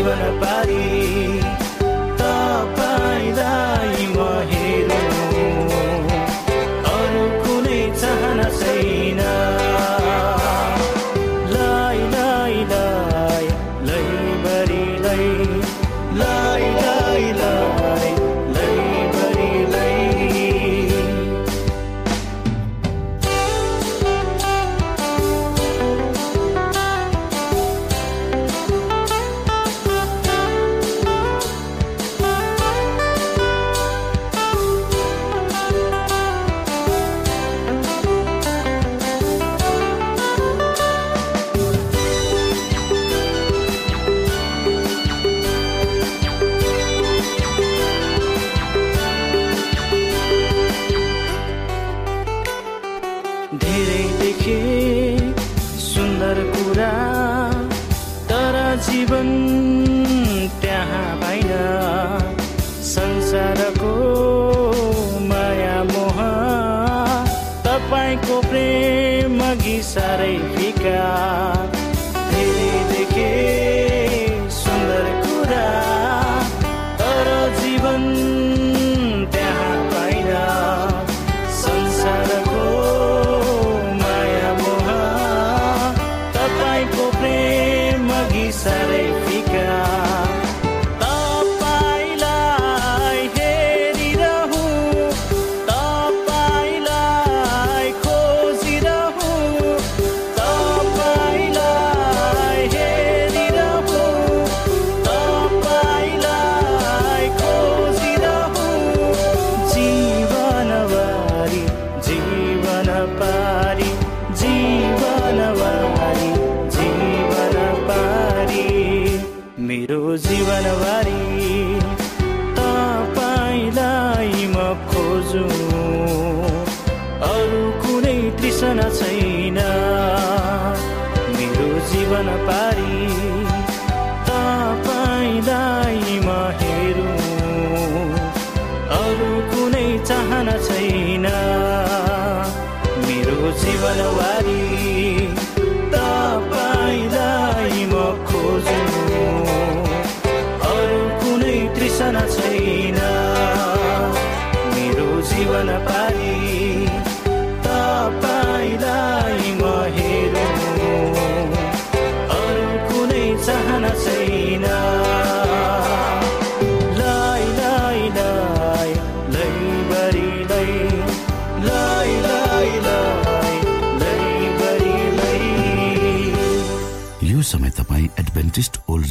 even a about धीरे दिख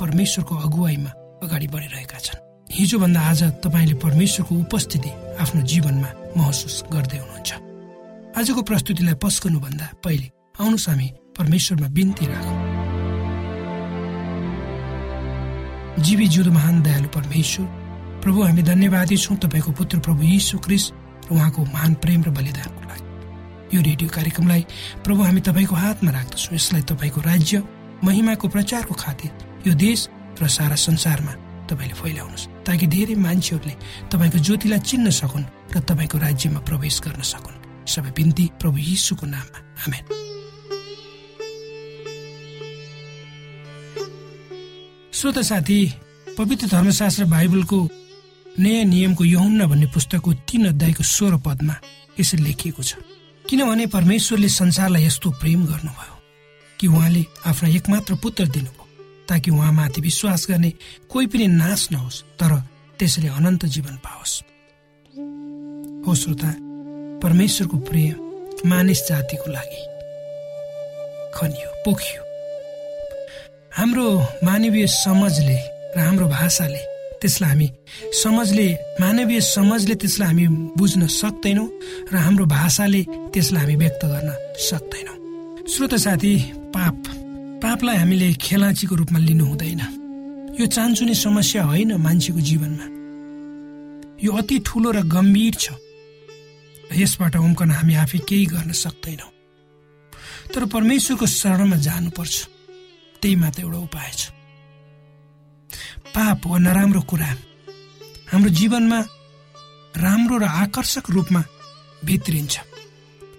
परमेश्वरको अगुवाईमा अगाडि बढिरहेका छन्। हिजोभन्दा आज तपाईँले परमेश्वरको उपस्थिति आफ्नो जीवनमा महसुस गर्दै हुनुहुन्छ। आजको प्रस्तुतिलाई पस्कनुभन्दा पहिले आउनुहोस् हामी परमेश्वरमा बिन्ती राखौँ। जीवी जुदो महान दयालु परमेश्वर प्रभु हामी धन्यवादी छौँ तपाईँको पुत्र प्रभु यीशु क्रिस र उहाँको महान प्रेम र बलिदानको लागि। यो रेडियो कार्यक्रमलाई प्रभु हामी तपाईँको हातमा राख्दछौँ। यसलाई तपाईँको राज्य महिमाको प्रचारको खातिर यो देश र सारा संसारमा तपाईँले फैलाउनुहोस्। ताकि धेरै मान्छेहरूले तपाईँको ज्योतिलाई चिन्न सकुन् र तपाईँको राज्यमा प्रवेश गर्न सकुन्। सबै बिन्ती प्रभु यीशुको नाममा। आमेन। श्रोत साथी पवित्र धर्मशास्त्र बाइबलको नयाँ नियमको यहुन्न भन्ने पुस्तकको तीन अध्यायको सोह्र पदमा यसरी लेखिएको छ। किनभने परमेश्वरले संसारलाई यस्तो प्रेम गर्नुभयो कि उहाँले आफ्ना एकमात्र पुत्र दिनुभयो। ताकि उहाँमाथि विश्वास गर्ने कोही पनि नाश नहोस् तर त्यसले अनन्त जीवन पाओस्। हो श्रोता परमेश्वरको प्रेम मानिस जातिको लागि खनियो पोखियो। हाम्रो मानवीय समाजले र हाम्रो भाषाले त्यसलाई हामी समाजले मानवीय समाजले त्यसलाई हामी बुझ्न सक्दैनौँ र हाम्रो भाषाले त्यसलाई हामी व्यक्त गर्न सक्दैनौँ। श्रोत साथी पाप पापलाई हामीले खेलाचीको रूपमा लिनु हुँदैन। यो चान्चुने समस्या होइन मान्छेको जीवनमा। यो अति ठुलो र गम्भीर छ। यसबाट उम्कन हामी आफै केही गर्न सक्दैनौँ। तर परमेश्वरको शरणमा जानुपर्छ। त्यही मात्र एउटा उपाय छ। पाप वा नराम्रो कुरा हाम्रो जीवनमा राम्रो र आकर्षक रूपमा भित्रिन्छ।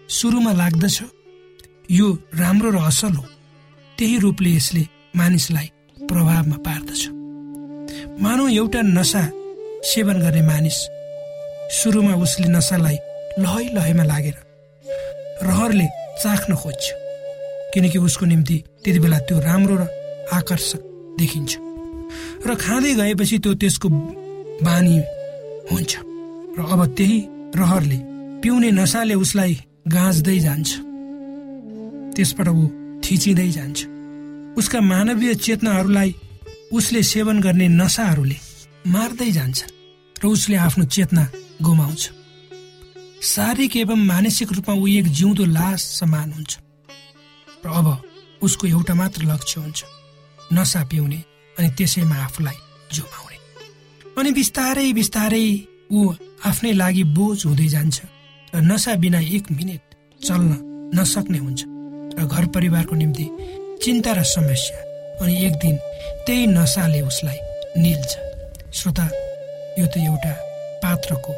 सुरुमा लाग्दछ यो राम्रो र असल हो। त्यही रूपले यसले मानिसलाई प्रभावमा पार्दछ। मानव एउटा नसा सेवन गर्ने मानिस सुरुमा उसले नसालाई लहै लहैमा लागेर रहरले चाख्न खोज्छ किनकि उसको निम्ति त्यति बेला त्यो राम्रो र आकर्षक देखिन्छ र खाँदै गएपछि त्यो त्यसको बानी हुन्छ र अब त्यही रहरले पिउने नसाले उसलाई गाँच्दै जान्छ। त्यसबाट ऊ थिचिँदै जान्छ। उसका मानवीय चेतनाहरूलाई उसले सेवन गर्ने नसाहरूले मार्दै जान्छ र उसले आफ्नो चेतना गुमाउँछ। शारीरिक एवं मानसिक रूपमा ऊ एक जिउँदो लास समान हुन्छ र अब उसको एउटा मात्र लक्ष्य हुन्छ नसा पिउने अनि त्यसैमा आफूलाई जुमाउने। अनि बिस्तारै बिस्तारै ऊ आफ्नै लागि बोझ हुँदै जान्छ र नसा बिना एक मिनट चल्न नसक्ने हुन्छ। र घर परिवारको निम्ति चिन्ता र समस्या अनि एक दिन त्यही नसाले उसलाई निल्छ। श्रोता यो त एउटा पात्रको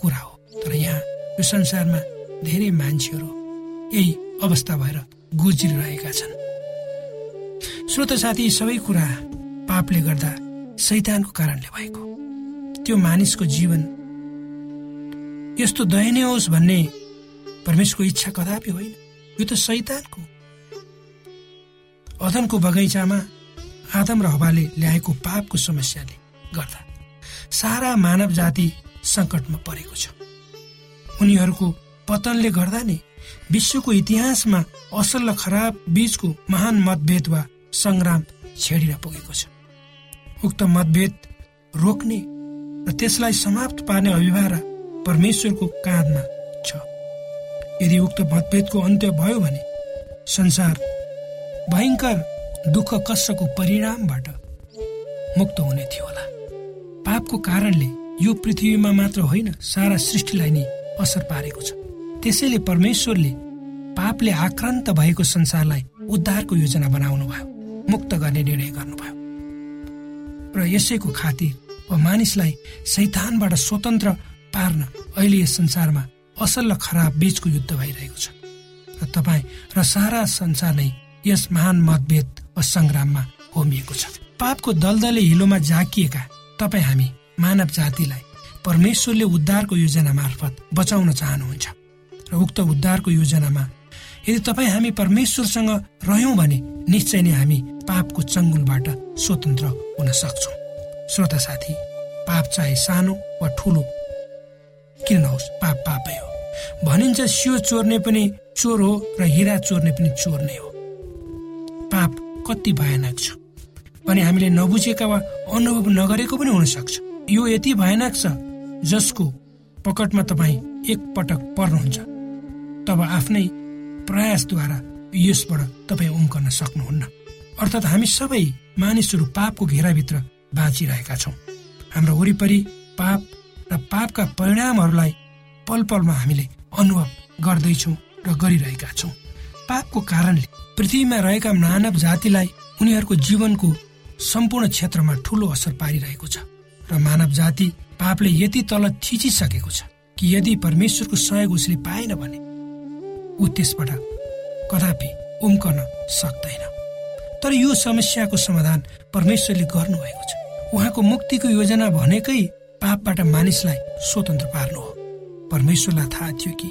कुरा हो। तर यहाँ यो संसारमा धेरै मान्छेहरू यही अवस्था भएर गुज्रिरहेका छन्। श्रोत साथी सबै कुरा पापले गर्दा सैतानको कारणले भएको। त्यो मानिसको जीवन यस्तो दयनीय होस् भन्ने परमेशको इच्छा कदापि होइन। यो त सैतानको अदनको बगैँचामा आदम र हवाले ल्याएको पापको समस्याले गर्दा सारा मानव जाति सङ्कटमा परेको छ। उनीहरूको पतनले गर्दा नै विश्वको इतिहासमा असल र खराब बीचको महान मतभेद वा सङ्ग्राम छेडिन पुगेको छ। उक्त मतभेद रोक्ने र त्यसलाई समाप्त पार्ने अभिभार परमेश्वरको काँधमा छ। यदि उक्त मतभेदको अन्त्य भयो भने संसार भयङ्कर दुःख कष्टको परिणामबाट मुक्त हुने थियो होला। पापको कारणले यो पृथ्वीमा मात्र होइन सारा सृष्टिलाई नै असर पारेको छ। त्यसैले परमेश्वरले पापले आक्रान्त भएको संसारलाई उद्धारको योजना बनाउनु भयो मुक्त गर्ने निर्णय गर्नुभयो। र यसैको खातिर वा मानिसलाई सैतानबाट स्वतन्त्र पार्न अहिले यस संसारमा असल र खराब बीचको युद्ध भइरहेको छ। र तपाईँ र सारा संसार नै यस महान मतभेद वा सङ्ग्राममा होमिएको छ। पापको दलदले हिलोमा झाकिएका तपाईँ हामी मानव जातिलाई परमेश्वरले उद्धारको योजना मार्फत बचाउन चाहनुहुन्छ। र उक्त उद्धारको योजनामा यदि तपाईँ हामी परमेश्वरसँग रह्यौँ भने निश्चय नै हामी पापको चङ्गुलबाट स्वतन्त्र हुन सक्छौँ। श्रोता साथी पाप चाहे सानो वा ठुलो किन नहोस् पाप पापै हो। भनिन्छ सियो चोर्ने पनि चोर हो र हिरा चोर्ने पनि चोर नै हो। पाप कति भयानक छ। अनि हामीले नबुझेका वा अनुभव नगरेको पनि हुन सक्छ यो यति भयानक छ जसको पकटमा तपाईँ एकपटक पर्नुहुन्छ। तब आफ्नै प्रयासद्वारा यसबाट तपाईँ उम्कन सक्नुहुन्न। अर्थात् हामी सबै मानिसहरू पापको घेराभित्र बाँचिरहेका छौँ। हाम्रो वरिपरि पाप र पापका परिणामहरूलाई पल पलमा हामीले अनुभव गर्दैछौँ र गरिरहेका छौँ। पापको कारणले पृथ्वीमा रहेका मानव जातिलाई उनीहरूको जीवनको सम्पूर्ण क्षेत्रमा ठूलो असर पारिरहेको छ र मानव जाति पापले यति तल थिचिसकेको छ कि यदि परमेश्वरको सहयोग उसले पाएन भने ऊ त्यसबाट कदापि उम्कन सक्दैन। तर यो समस्याको समाधान परमेश्वरले गर्नुभएको छ। उहाँको मुक्तिको योजना भनेकै पापबाट मानिसलाई स्वतन्त्र पार्नु हो। परमेश्वरलाई थाहा थियो कि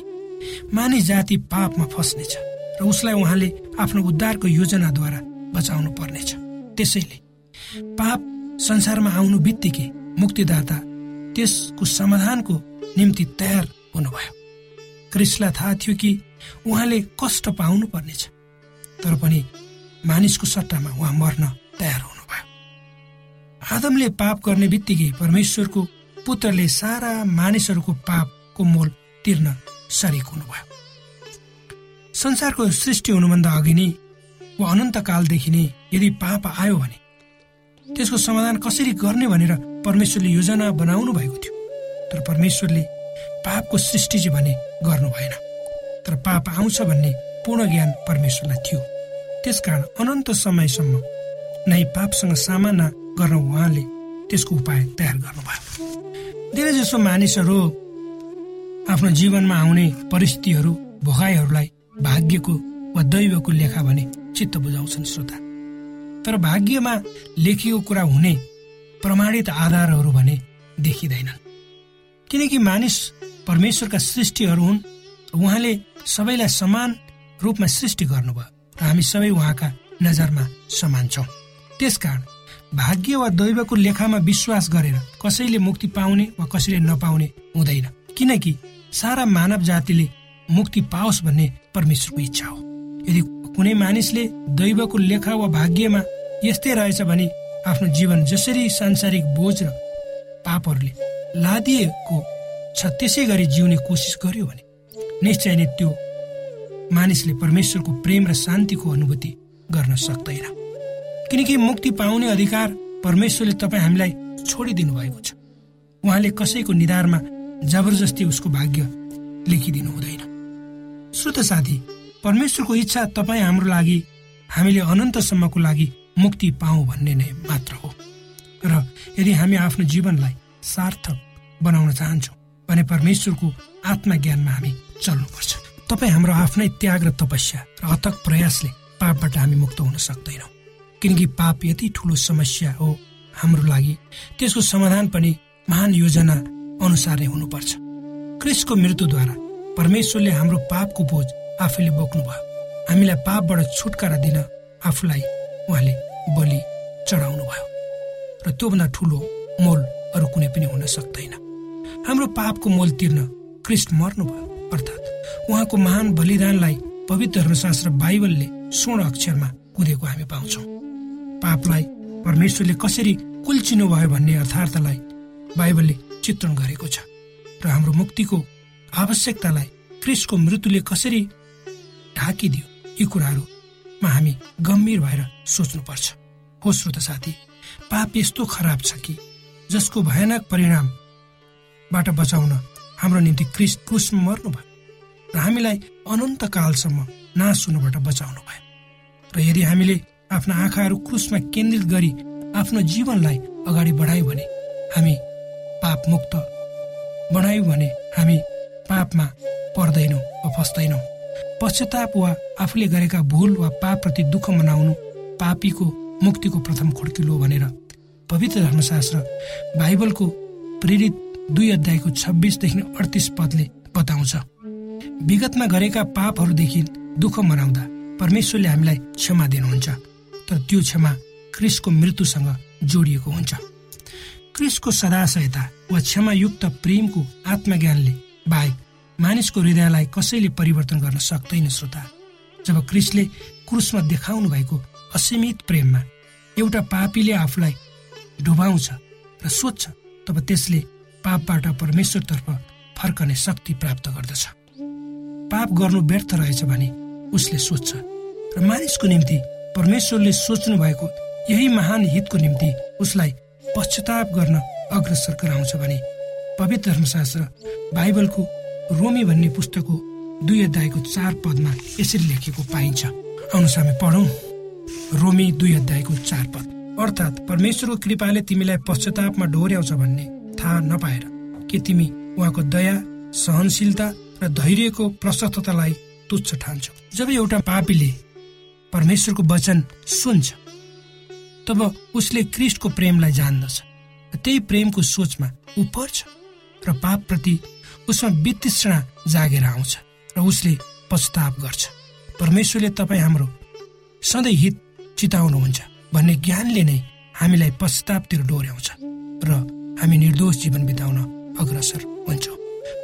मानिस जाति पापमा फस्नेछ र उसलाई उहाँले आफ्नो उद्धारको योजनाद्वारा बचाउनु पर्नेछ त्यसैले पाप संसारमा आउनु बित्तिकै मुक्तिदाता त्यसको समाधानको निम्ति तयार हुनुभयो। क्रिसलाई थाहा थियो कि उहाँले कष्ट पाउनु पर्नेछ तर पनि मानिसको सट्टामा उहाँ मर्न तयार हुनुभयो। आदमले पाप गर्ने बित्तिकै परमेश्वरको पुत्रले सारा मानिसहरूको पापको मोल तिर्न सरेक हुनुभयो। संसारको सृष्टि हुनुभन्दा अघि नै वा अनन्त कालदेखि नै यदि पाप आयो भने त्यसको समाधान कसरी गर्ने भनेर परमेश्वरले योजना बनाउनु भएको थियो। तर परमेश्वरले पापको सृष्टि चाहिँ भने गर्नु भएन। तर पाप आउँछ भन्ने पूर्ण ज्ञान परमेश्वरलाई थियो। त्यसकारण अनन्त समयसम्म नै पापसँग सामना गर्न उहाँले त्यसको उपाय तयार गर्नुभयो। धेरै जसो मानिसहरू आफ्नो जीवनमा आउने परिस्थितिहरू भोगाईहरूलाई भाग्यको वा दैवको लेखा भने चित्त बुझाउँछन् श्रोता। तर भाग्यमा लेखिएको कुरा हुने प्रमाणित आधारहरू भने देखिँदैनन्। किनकि मानिस परमेश्वरका सृष्टिहरू हुन् उहाँले सबैलाई समान रूपमा सृष्टि गर्नुभयो र हामी सबै उहाँका नजरमा समान छौँ। त्यसकारण भाग्य वा दैवको लेखामा विश्वास गरेर कसैले मुक्ति पाउने वा कसैले नपाउने हुँदैन। किनकि सारा मानव जातिले मुक्ति पाओस् भन्ने परमेश्वरको इच्छा हो। यदि कुनै मानिसले दैवको लेखा वा भाग्यमा यस्तै रहेछ भने आफ्नो जीवन जसरी सांसारिक बोझ र पापहरूले लादिएको छ त्यसै गरी जिउने कोसिस गर्यो भने निश्चय नै त्यो मानिसले परमेश्वरको प्रेम र शान्तिको अनुभूति गर्न सक्दैन। किनकि मुक्ति पाउने अधिकार परमेश्वरले तपाईँ हामीलाई छोडिदिनु भएको छ। उहाँले कसैको निधारमा जबरजस्ती उसको भाग्य लेखिदिनु हुँदैन। श्रोत साथी परमेश्वरको इच्छा तपाईँ हाम्रो लागि हामीले अनन्तसम्मको लागि मुक्ति पाऊ भन्ने नै मात्र हो। र यदि हामी आफ्नो जीवनलाई सार्थक बनाउन चाहन्छौँ भने परमेश्वरको आत्मज्ञानमा हामी चल्नुपर्छ। तपाईँ हाम्रो आफ्नै त्याग र तपस्या र अथक प्रयासले पापबाट हामी मुक्त हुन सक्दैनौँ। किनकि पाप यति ठुलो समस्या हो हाम्रो लागि। त्यसको समाधान पनि महान योजना अनुसार नै हुनुपर्छ। क्रिसको मृत्युद्वारा परमेश्वरले हाम्रो पापको बोझ आफैले बोक्नुभयो। हामीलाई पापबाट छुटकारा दिन आफूलाई उहाँले बलि चढाउनु भयो र त्योभन्दा ठुलो मोल अरू कुनै पनि हुन सक्दैन। हाम्रो पापको मोल तिर्न क्रिस्ट मर्नुभयो अर्थात् उहाँको महान बलिदानलाई पवित्र धर्मशास्त्र बाइबलले स्वर्ण अक्षरमा कुदेको हामी पाउँछौँ। पापलाई परमेश्वरले कसरी कुल्चिनु भयो भन्ने अर्थार्थलाई बाइबलले चित्रण गरेको छ र हाम्रो मुक्तिको आवश्यकतालाई क्रिस्टको मृत्युले कसरी ढाकिदियो यी कुराहरूमा हामी गम्भीर भएर सोच्नुपर्छ। हो श्रोत साथी पाप यस्तो खराब छ कि जसको भयानक परिणामबाट बचाउन हाम्रो निम्ति क्रिस क्रुसमा मर्नुभयो र हामीलाई अनन्त कालसम्म नाश हुनबाट बचाउनु भयो। र यदि हामीले आफ्ना आँखाहरू क्रुसमा केन्द्रित गरी आफ्नो जीवनलाई अगाडि बढायौँ भने हामी पाप मुक्त बनायौँ भने हामी पापमा पर्दैनौँ वा फस्दैनौँ। पश्चाताप वा आफूले गरेका भुल वा पापप्रति दुःख मनाउनु पापीको मुक्तिको प्रथम खोड्किलो भनेर पवित्र धर्मशास्त्र बाइबलको प्रेरित दुई अध्यायको छब्बिसदेखि अडतिस पदले बताउँछ। विगतमा गरेका पापहरूदेखि दुःख मनाउँदा परमेश्वरले हामीलाई क्षमा दिनुहुन्छ तर त्यो क्षमा क्रिसको मृत्युसँग जोडिएको हुन्छ। क्रिसको सदाशयता वा क्षमायुक्त प्रेमको आत्मज्ञानले बाहेक मानिसको हृदयलाई कसैले परिवर्तन गर्न सक्दैन श्रोता। जब क्रिसले क्रुसमा देखाउनु भएको असीमित प्रेममा एउटा पापीले आफूलाई डुबाउँछ र सोध्छ तब त्यसले पापबाट परमेश्वरतर्फ फर्कने शक्ति प्राप्त गर्दछ। पाप गर्नु व्यर्थ रहेछ भने उसले सोध्छ र मानिसको निम्ति परमेश्वरले सोच्नु भएको यही महान हितको निम्ति उसलाई पश्चाताप गर्न अग्रसर गराउँछ भने पवित्र धर्मशास्त्र बाइबलको रोमी भन्ने पुस्तकको दुई अध्यायको चार पदमा यसरी लेखेको पाइन्छ। आउनुहोस् हामी पढौँ। रोमी दुई अध्यायको चार पद। अर्थात् परमेश्वरको कृपाले तिमीलाई पश्चातापमा डोर्याउँछ भन्ने थाहा नपाएर के तिमी उहाँको दया सहनशीलता र धैर्यको प्रशस्ततालाई तुच्छ ठान्छौ। जब एउटा पापीले परमेश्वरको वचन सुन्छ तब उसले क्रिस्टको प्रेमलाई जान्दछ। त्यही प्रेमको सोचमा ऊ पर्छ र पाप प्रति उसमा वितृष्णा जागेर आउँछ र उसले पश्चाताप गर्छ। परमेश्वरले तपाईँ हाम्रो सधैँ हित चिताउनुहुन्छ भन्ने ज्ञानले नै हामीलाई पश्चातापतिर डोर्याउँछ र हामी निर्दोष जीवन बिताउन अग्रसर हुन्छौँ।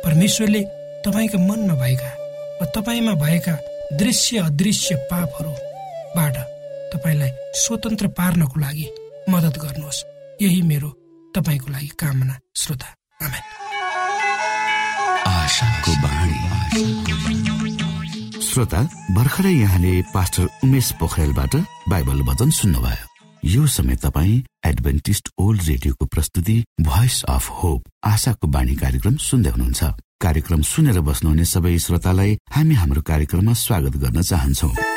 परमेश्वरले तपाईँका मनमा भएका वा तपाईँमा भएका दृश्य अदृश्य पापहरूबाट तपाईँलाई स्वतन्त्र पार्नको लागि मद्दत गर्नुहोस्। यही मेरो तपाईँको लागि कामना श्रोता। श्रोता भर्खरै यहाँले पास्टर उमेश पोखरेलबाट बाइबल वचन सुन्नुभयो। यो समय तपाईँ एडभेन्टिस्ट ओल्ड रेडियोको प्रस्तुति भोइस अफ होप आशाको बाणी कार्यक्रम सुन्दै हुनुहुन्छ। कार्यक्रम सुनेर बस्नुहुने सबै श्रोतालाई हामी हाम्रो कार्यक्रममा स्वागत गर्न चाहन्छौ।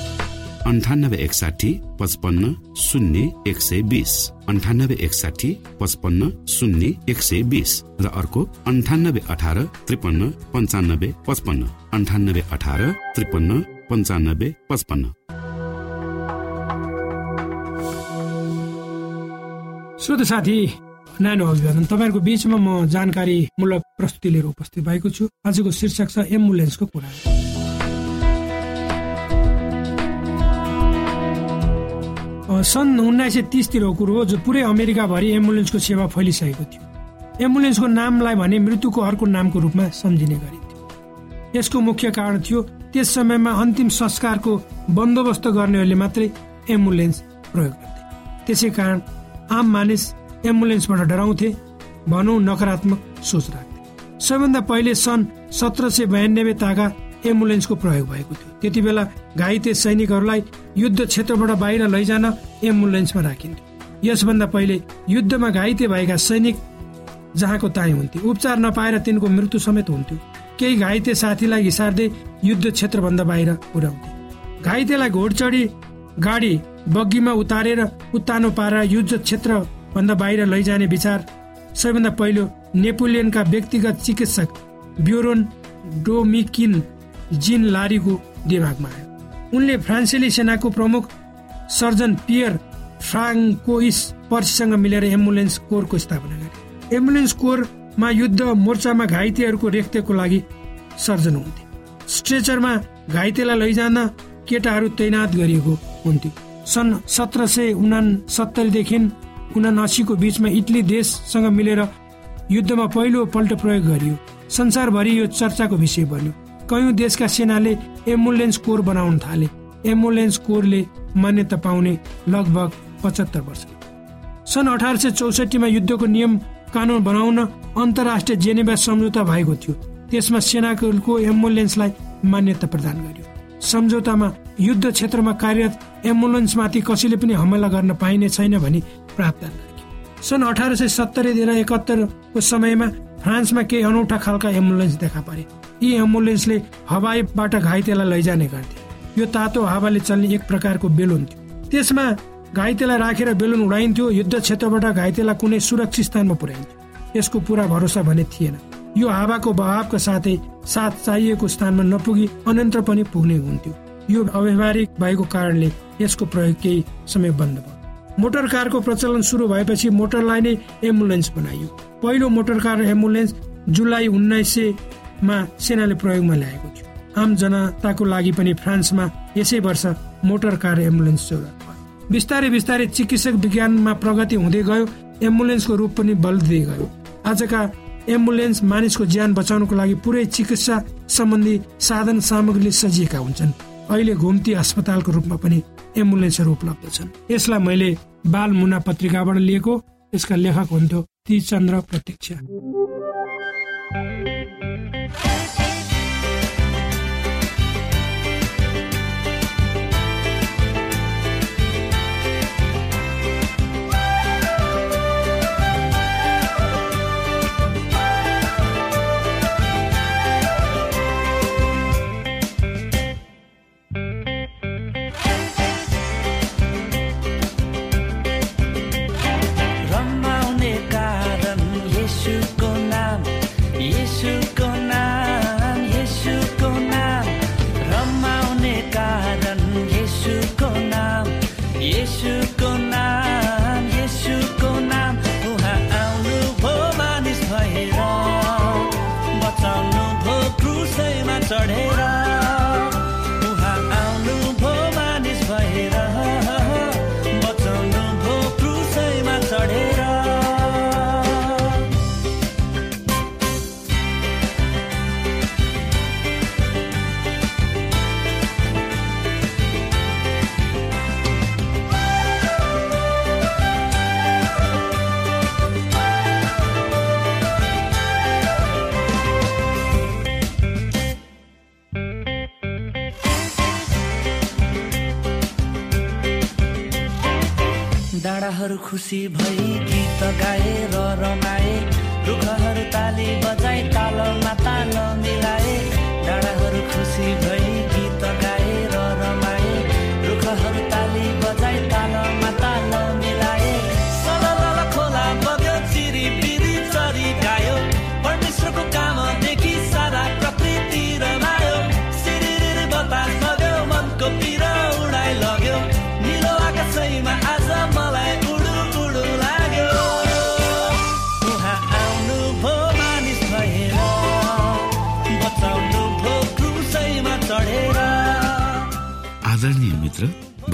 अन्ठानब्बे एकसाठी पचपन्न शून्य एक सय बिस अन्ठानब्बे एकसाठी पचपन्न शून्य एक सय बिस र अर्को अन्ठानब्बे अठार त्रिपन्न पन्चानब्बे पचपन्न. अन्ठानब्बे अठार त्रिपन्न पन्चानब्बे पचपन्न. श्रोत साथी नानो अभिवादन। तपाईँहरूको बिचमा म जानकारीमूलक प्रस्तुति लिएर उपस्थित भएको छु। आजको शीर्षक छ एम्बुलेन्सको कुरा। सन् उन्नाइस सय तिसतिरको कुरो हो जो पुरै अमेरिकाभरि एम्बुलेन्सको सेवा फैलिसकेको थियो। एम्बुलेन्सको नामलाई भने मृत्युको अर्को नामको रूपमा सम्झिने गरिन्थ्यो। यसको मुख्य कारण थियो त्यस समयमा अन्तिम संस्कारको बन्दोबस्त गर्नेहरूले मात्रै एम्बुलेन्स प्रयोग गर्थे। त्यसै कारण आम मानिस एम्बुलेन्सबाट डराउँथे भनौँ नकारात्मक सोच राख्थे। सबैभन्दा पहिले सन् सत्र सय बयानब्बे ताका एम्बुलेन्सको प्रयोग भएको थियो। त्यति बेला घाइते सैनिकहरूलाई युद्ध क्षेत्रबाट बाहिर लैजान एम्बुलेन्समा राखिन्थ्यो। यसभन्दा पहिले युद्धमा घाइते भएका सैनिक जहाँको ताई हुन्थे उपचार नपाएर तिनको मृत्यु समेत हुन्थ्यो। केही घाइते साथीलाई हिसार्दै युद्ध क्षेत्रभन्दा बाहिर पुर्याउँथे घाइतेलाई घोडचडी गाडी बग्गीमा उतारेर उत्तानो पारेर युद्ध क्षेत्रभन्दा बाहिर लैजाने विचार सबैभन्दा पहिलो नेपोलियनका व्यक्तिगत चिकित्सक ब्युरोन डोमिकिन जिन लारीको दिमागमा आयो। उनले फ्रान्सेली सेनाको प्रमुख सर्जन पियर फ्राङ्कोइस पर्सीसँग मिलेर एम्बुलेन्स कोरको स्थापना गरे। एम्बुलेन्स कोरमा युद्ध मोर्चामा घाइतेहरूको रेखदेखको लागि सर्जन हुन्थे। स्ट्रेचरमा घाइतेलाई लैजान केटाहरू तैनात गरिएको हुन्थ्यो। सन् सत्र सय उना सत्तरीदेखि उनासीको बिचमा इटली देशसँग मिलेर युद्धमा पहिलो पल्ट प्रयोग गरियो। संसारभरि यो चर्चाको विषय बन्यो। कयौं देशका सेनाले एम्बुलेन्स कोर बनाउन थाले। एम्बुलेन्स कोरले मान्यता पाउने लगभग पचहत्तर वर्ष। सन् अठार सय चौसठीमा युद्धको नियम कानुन बनाउन अन्तर्राष्ट्रिय जेनेवा सम्झौता भएको थियो। त्यसमा सेनाको एम्बुलेन्सलाई मान्यता प्रदान गरियो। सम्झौतामा युद्ध क्षेत्रमा कार्यरत एम्बुलेन्समाथि कसैले पनि हमला गर्न पाइने छैन भनी प्रावधान सन् अठार सय सत्तरीदेखि एकहत्तरको समयमा फ्रान्समा केही अनौठा खालका एम्बुलेन्स देखा परे। यी एम्बुलेन्सले हवाईबाट घाइतेलाई लैजाने गर्थे। यो तातो हावाले चल्ने एक प्रकारको बेलुन थियो। त्यसमा घाइतेलाई राखेर बेलुन उडाइन्थ्यो युद्ध क्षेत्रबाट घाइतेलाई कुनै सुरक्षित स्थानमा पुर्याइन्थ्यो। यसको पुरा भरोसा भने थिएन। यो हावाको बहावका साथै साथ चाहिएको स्थानमा नपुगी अनन्तर पनि पुग्ने हुन्थ्यो। यो अव्यवहारिक भएको कारणले यसको प्रयोग केही समय बन्द भयो। मोटर कारको प्रचलन सुरु भएपछि मोटरलाई नै एम्बुलेन्स बनाइयो। पहिलो मोटर कार एम्बुलेन्स जुलाई उन्नाइस सयमा सेनाले प्रयोगमा ल्याएको थियो। आम जनताको लागि पनि फ्रान्समा यसै वर्ष मोटर कार एम्बुलेन्स जरुरत बिस्तारै बिस्तारै चिकित्सक विज्ञानमा प्रगति हुँदै गयो एम्बुलेन्सको रूप पनि बल्दै गयो। आजका एम्बुलेन्स मानिसको ज्यान बचाउनको लागि पुरै चिकित्सा सम्बन्धी साधन सामग्रीले सजिएका हुन्छन्। अहिले घुम्ती अस्पतालको रूपमा पनि एम्बुलेन्सहरू उपलब्ध छन्। यसलाई मैले बाल मुना पत्रिकाबाट लिएको यसका लेखक हुन्थ्यो ती चन्द्र प्रत्यक्ष। डाँडाहरू खुसी भई गीत गाए र रमाए। रुखहरू ताली बजाई तालमा ताल मिलाए। डाँडाहरू खुसी भई